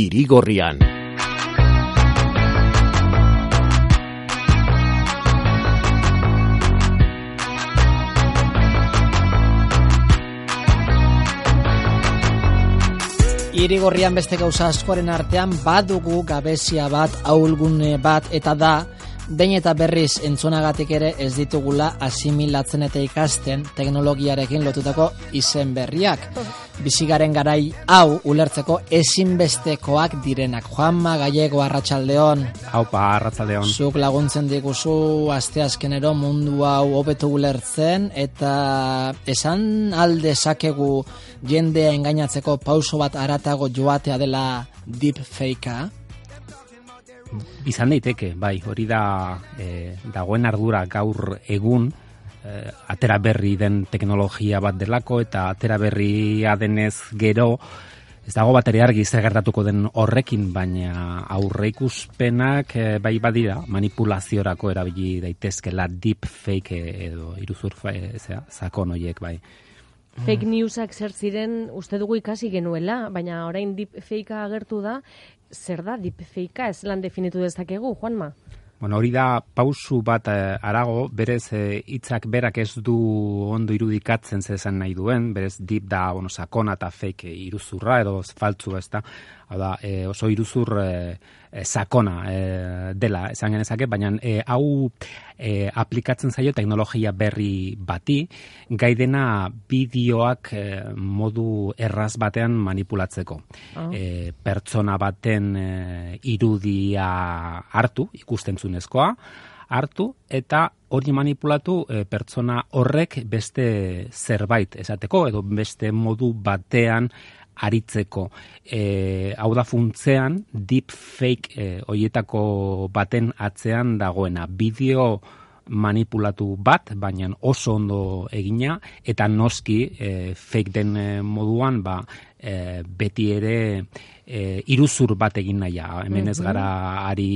Irigorrian. Irigorrian beste gauza askoren artean badugu gabezia bat, aulgune bat eta da behin eta berriz entzunagatik ere ez ditugula asimilatzen eta ikasten teknologiarekin lotutako izen berriak. Bizigaren garai hau ulertzeko ezinbestekoak direnak. Juanma Gallego Arratsaldeon. Haupa Arratsaldeon. Zuk laguntzen diguzu asteazkenero mundu hau hobetu ulertzen eta esan alde sakegu jendea engainatzeko pauso bat aratago joatea dela deepfakea. Izan daiteke, bai, hori da e, dagoen ardura gaur egun e, atera berri den teknologia bat delako eta atera berria denez gero ez dago bat ere argi zer gertatuko den horrekin, baina aurreikuspenak e, bai badira manipulaziorako erabili daitezkela deep fake edo iruzur e, zera, zakon horiek bai. Fake newsak zer ziren uste dugu ikasi genuela, baina orain deep fakea agertu da, zer da deepfakea ez lan definitu dezakegu, Juanma? Bueno, hori da pausu bat eh, arago, berez eh, hitzak berak ez du ondo irudikatzen zezen nahi duen, berez deep da bueno, sakona eta fake iruzurra edo faltzu ez da, da e, oso iruzur e, sakona e, dela, esan genezake, baina e, hau e, aplikatzen zaio teknologia berri bati, gai dena bideoak e, modu erraz batean manipulatzeko. Oh. pertsona baten e, irudia hartu, ikusten zunezkoa, hartu eta hori manipulatu e, pertsona horrek beste zerbait esateko edo beste modu batean aritzeko. E, hau da funtzean deep fake e, hoietako baten atzean dagoena. Bideo manipulatu bat, baina oso ondo egina, eta noski e, fake den e, moduan, ba, e, beti ere e, iruzur bat egin naia. Hemen ez mhm. gara ari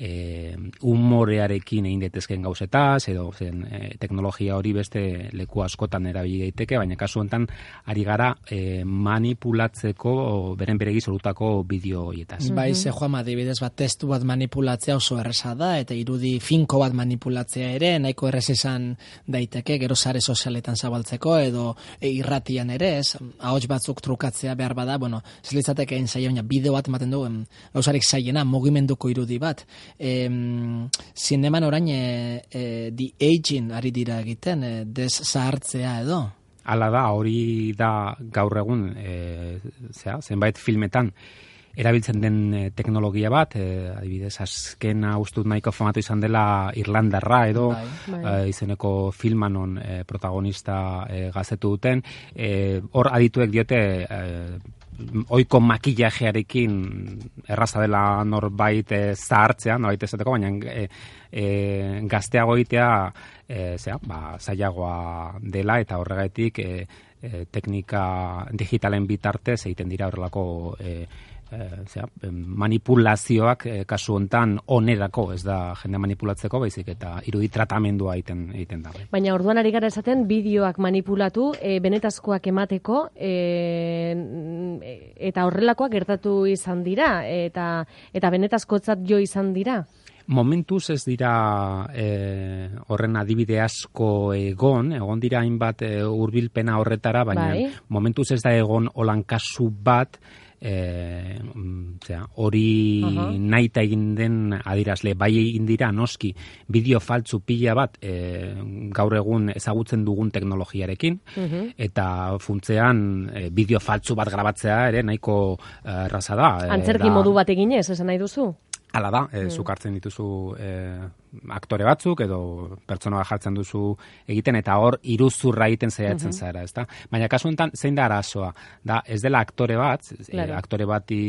e, humorearekin egin daitezken gauzetaz, edo zen, e, teknologia hori beste leku askotan erabili daiteke, baina kasu honetan ari gara e, manipulatzeko beren beregi zorutako bideo horietaz. Mm Bai, ze joan adibidez bat testu bat manipulatzea oso erresa da, eta irudi finko bat manipulatzea ere, nahiko errez esan daiteke, gero sare sozialetan zabaltzeko, edo e, irratian ere, ez, ahots batzuk trukatzea behar bada, bueno, zelitzateke egin zaila, bideo bat ematen du, gauzarik zaiena, mugimenduko irudi bat, em, zineman orain e, e, di aging ari dira egiten, e, des zahartzea edo? Hala da, hori da gaur egun, e, zera, zenbait filmetan, erabiltzen den e, teknologia bat, e, adibidez, azkena ustut nahiko famatu izan dela Irlandarra edo bai, bai. E, izeneko filmanon e, protagonista e, gazetu duten, hor adituek diote oiko makillajearekin erraza dela norbait e, zahartzea, norbait esateko, baina e, e, gazteago egitea e, zera, ba, zailagoa dela eta horregatik e, e, teknika digitalen bitartez egiten dira horrelako e, e, manipulazioak e, kasu hontan onerako, ez da jende manipulatzeko, baizik eta irudi tratamendua egiten egiten da. Bai. Baina orduan ari gara esaten bideoak manipulatu, e, benetazkoak emateko e, eta horrelakoak gertatu izan dira eta eta benetazkotzat jo izan dira. Momentuz ez dira e, horren adibide asko egon, egon dira hainbat e, hurbilpena horretara, baina bai. momentuz ez da egon olan kasu bat, e, hori uh -huh. naita egin den adirazle bai egin dira noski bideo faltzu pila bat e, gaur egun ezagutzen dugun teknologiarekin eta funtzean e, bideo faltzu bat grabatzea ere nahiko erraza da. Antzerki modu bat eginez, esan nahi duzu? Hala da, e, zuk hartzen dituzu e, aktore batzuk edo pertsona jartzen duzu egiten eta hor iruzurra egiten zaiatzen zara, ezta? Baina kasu honetan zein da arazoa? Da, ez dela aktore bat, e, aktore bati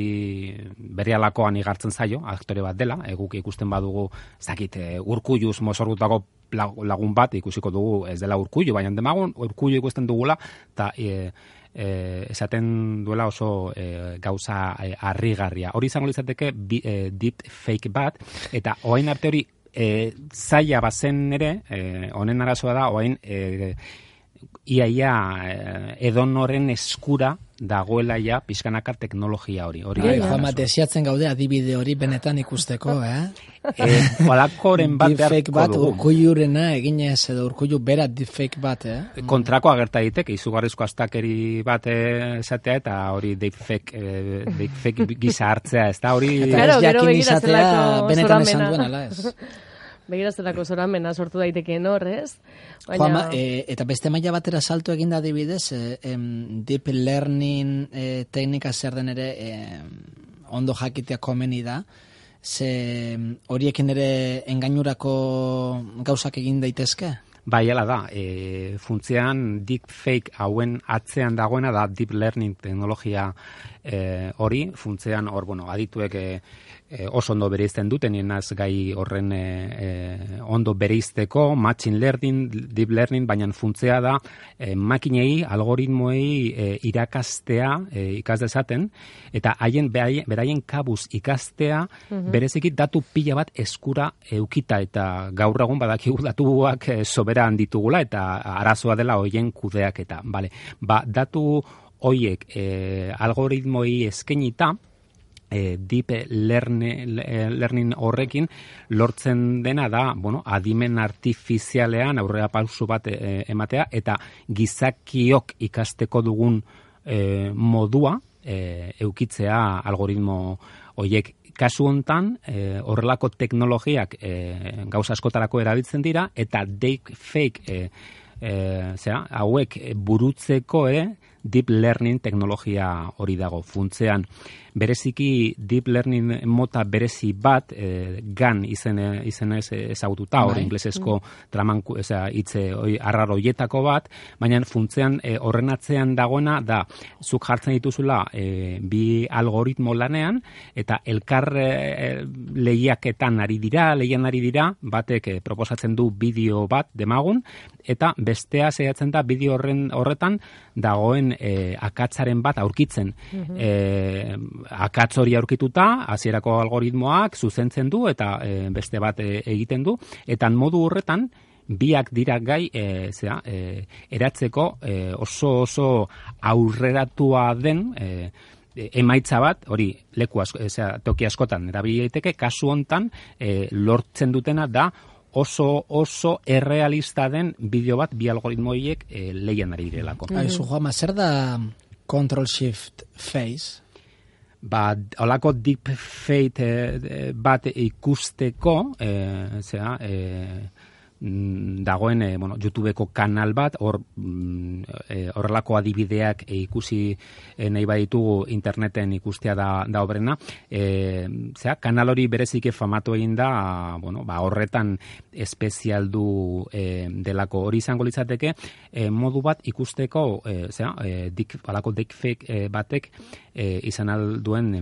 berrialakoan igartzen zaio, aktore bat dela, eguk ikusten badugu, zakit, e, urkulluz mosorgutako lagun bat ikusiko dugu ez dela urkullu, baina demagun urkullu ikusten dugula, eta e, e, esaten duela oso e, gauza e, harrigarria. Hori izango litzateke e, deep fake bat, eta oain arte hori e, zaila bazen ere, e, honen arazoa da, oain e, iaia eh, edonoren eskura dagoela ja pizkanaka teknologia hori. Hori Bai, da. Juanma, desiatzen gaude adibide hori benetan ikusteko, eh? Eh, holakoren bat Deepfake beharko bat dugu. urkullurena eginez edo urkullu bera deepfake bat, eh? kontrako agerta daiteke izugarrizko astakeri bat eh, esatea eta hori deepfake eh, deepfake gisa hartzea, ez da hori Claro, ez gero jakin begira izatea zelako benetan esan duen, ala ez? Begiraztelako zoramena sortu daitekeen hor, ez? Juanma, e, eta beste maila batera salto eginda adibidez, e, em, deep learning e, teknika zer den ere e, ondo jakitea komeni da, ze horiekin ere engainurako gauzak egin daitezke? Bai, hala da, e, funtzean deepfake hauen atzean dagoena da deep learning teknologia e, hori, funtzean hor, bueno, adituek e, oso ondo bereizten duten, naz gai horren e, ondo bereizteko, machine learning, deep learning, baina funtzea da e, makinei, algoritmoei e, irakastea, e, ikas dezaten, eta haien beraien, kabuz ikastea, bereziki datu pila bat eskura eukita, eta gaur egun badakigu datuak e, soberan ditugula, eta arazoa dela hoien kudeaketa. Vale. Ba, datu hoiek e, algoritmoi eskenita, e, deep learning, learning horrekin lortzen dena da, bueno, adimen artifizialean aurrera pausu bat e, ematea eta gizakiok ikasteko dugun e, modua e, eukitzea algoritmo hoiek kasu hontan e, horrelako teknologiak e, gauza askotarako erabiltzen dira eta deep fake e, e, zera, hauek burutzeko ere deep learning teknologia hori dago funtzean bereziki deep learning mota berezi bat e, GAN izen izenez ezagututa hor Bai. inglesezko traman osea hitze hoi arraro hoietako bat baina funtzean e, horren atzean dagoena da zuk jartzen dituzula e, bi algoritmo lanean eta elkar e, lehiaketan ari dira lehian ari dira batek e, proposatzen du bideo bat demagun eta bestea saiatzen da bideo horren horretan dagoen e, akatzaren bat aurkitzen. E, akatz hori aurkituta hasierako algoritmoak zuzentzen du eta e, beste bat e, egiten du. Eta modu horretan biak dira gai e, zera, e, eratzeko e, oso oso aurreratua den e, emaitza bat, hori leku asko, ezea, toki askotan erabili daiteke, kasu hontan e, lortzen dutena da oso oso errealista den bideo bat bi algoritmoiek e, lehian ari direlako. Aizu, Juanma, zer da control shift phase? ba, holako deep fate eh, bat ikusteko, eh, zera, eh, mm, dagoen eh, bueno, YouTubeko kanal bat, hor mm, eh, horrelako adibideak eh, ikusi eh, nahi baditugu interneten ikustea da, da obrena. Eh, zera, kanal hori berezike famatu egin da, bueno, ba, horretan espezialdu eh, delako hori izango litzateke, eh, modu bat ikusteko, eh, zera, eh, dik, alako deepfake eh, batek eh, izan alduen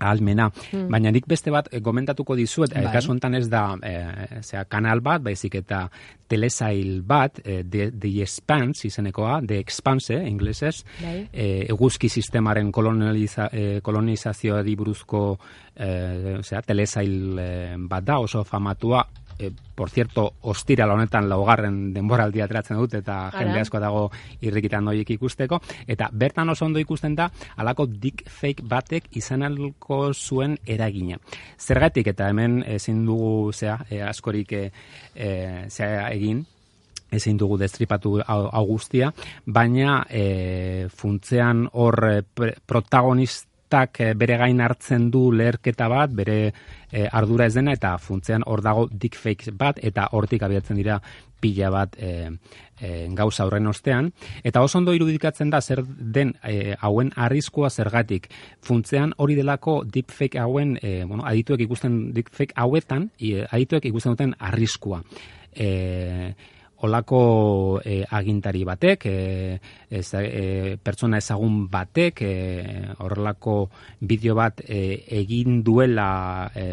em, ahalmena. Baina nik beste bat eh, gomentatuko dizuet, eh, Bai. kasu honetan ez da eh, zera, kanal bat, baizik eta telesail bat, eh, The, The Expanse izenekoa, The Expanse, eh, inglesez, Bai. eh, eguzki sistemaren koloniza, eh, kolonizazioari buruzko eh, zera, telesail eh, bat da, oso famatua, eh, por cierto, ostiral honetan laugarren denboraldi ateratzen dut eta Ara. jende asko dago irrikitan horiek ikusteko eta bertan oso ondo ikusten da alako deep fake batek izan alko zuen eragina. Zergatik eta hemen ezin dugu zea, eh, askorik eh, zea egin ezin dugu destripatu guztia, baina e, funtzean hor e, pre- protagonistak e, bere gain hartzen du leherketa bat, bere e, ardura ez dena, eta funtzean hor dago deepfake bat, eta hortik abiatzen dira pila bat e, e, gauza horren ostean, eta oso ondo irudikatzen da zer den e, hauen arriskua zergatik. Funtzean hori delako deepfake hauen, e, bueno, adituek ikusten deepfake hauetan, e, adituek ikusten duten arriskua. E, olako e, agintari batek, e, ez, e, pertsona ezagun batek, e, horrelako bideo bat e, egin duela e,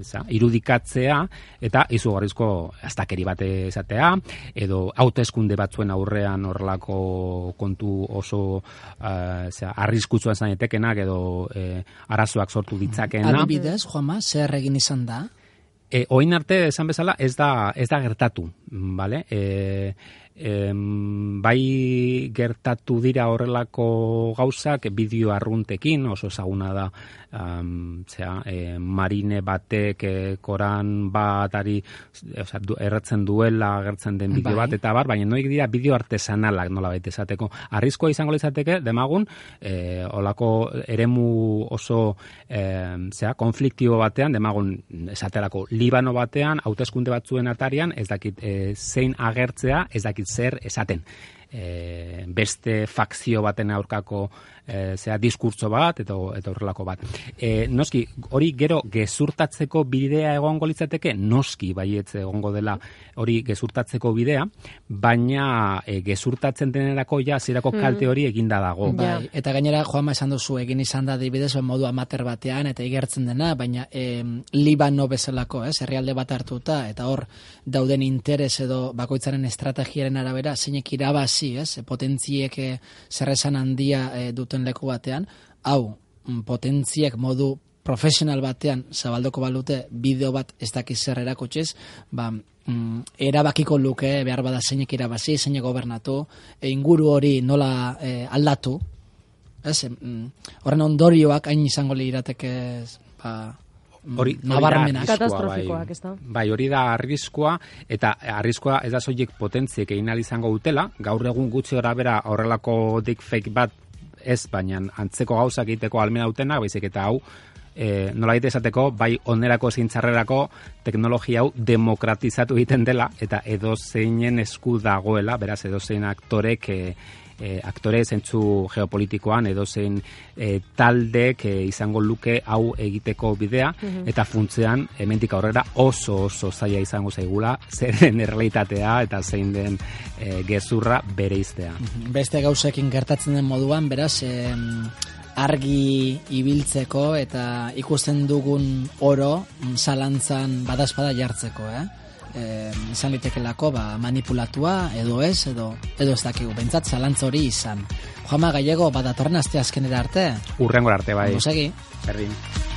eza, irudikatzea, eta izugarrizko astakeri bat esatea, edo hauteskunde batzuen aurrean horrelako kontu oso e, zera, arriskutsuan zainetekenak, edo e, arazoak sortu ditzakeena. Adibidez, Juanma, zer egin izan da? E, oin arte esan bezala ez da ez da gertatu. Vale? E, em, bai gertatu dira horrelako gauzak bideo arruntekin oso ezaguna da um, zera, e, marine batek e, koran batari oza, du, erratzen duela agertzen den bideo Bai. bat eta bar, baina noik dira bideo artesanalak nola baita esateko. Arriskoa izango izateke demagun, e, olako eremu oso e, zera, konfliktibo batean, demagun esaterako Libano batean, hauteskunde batzuen atarian, ez dakit e, zein agertzea, ez dakit zer esaten e, beste fakzio baten aurkako e, zera diskurtso bat eta eta horrelako bat. E, noski hori gero gezurtatzeko bidea egongo litzateke noski baietz egongo dela hori gezurtatzeko bidea, baina e, gezurtatzen denerako ja zerako kalte hori eginda dago. Bai, eta gainera Juanma esan duzu egin izan da adibidez ba, modu amater batean eta igertzen dena, baina em, Libano bezalako, ez, herrialde bat hartuta eta hor dauden interes edo bakoitzaren estrategiaren arabera zeinek irabazi, ez, potentziek eh, zer esan handia eh, duten leku batean, hau mm, potentziek modu profesional batean zabaldoko balute bideo bat ez dakiz zer erakutsiz, ba, mm, erabakiko luke behar bada zeinek irabazi, zeinek gobernatu, e, inguru hori nola eh, aldatu, ez, mm, horren ondorioak hain izango lirateke ba, Hori, da nabarmenak. Katastrofikoak, bai. ezta? Bai, hori da arriskua, eta arriskua ez da soilik potentziek egin ahal izango dutela, gaur egun gutxi gora bera horrelako dick fake bat ez, baina antzeko gauzak egiteko almena dutenak, baizik eta hau, e, nola esateko, bai onerako zintzarrerako teknologia hau demokratizatu egiten dela, eta edo zeinen esku dagoela, beraz edo zein aktorek e, e, aktore zentzu geopolitikoan edo zein e, taldek e, izango luke hau egiteko bidea eta funtzean hemendik aurrera oso oso zaila izango zaigula zer den errealitatea eta zein den e, gezurra bereiztea. beste gauzekin gertatzen den moduan, beraz, em, argi ibiltzeko eta ikusten dugun oro mm, zalantzan badazpada jartzeko, eh? E, izan litekelako ba, manipulatua edo ez edo edo ez dakigu bentsat zalantza hori izan Juanma Gallego badatorren aste azkenera arte Urrengor arte bai. Segi. Berdin.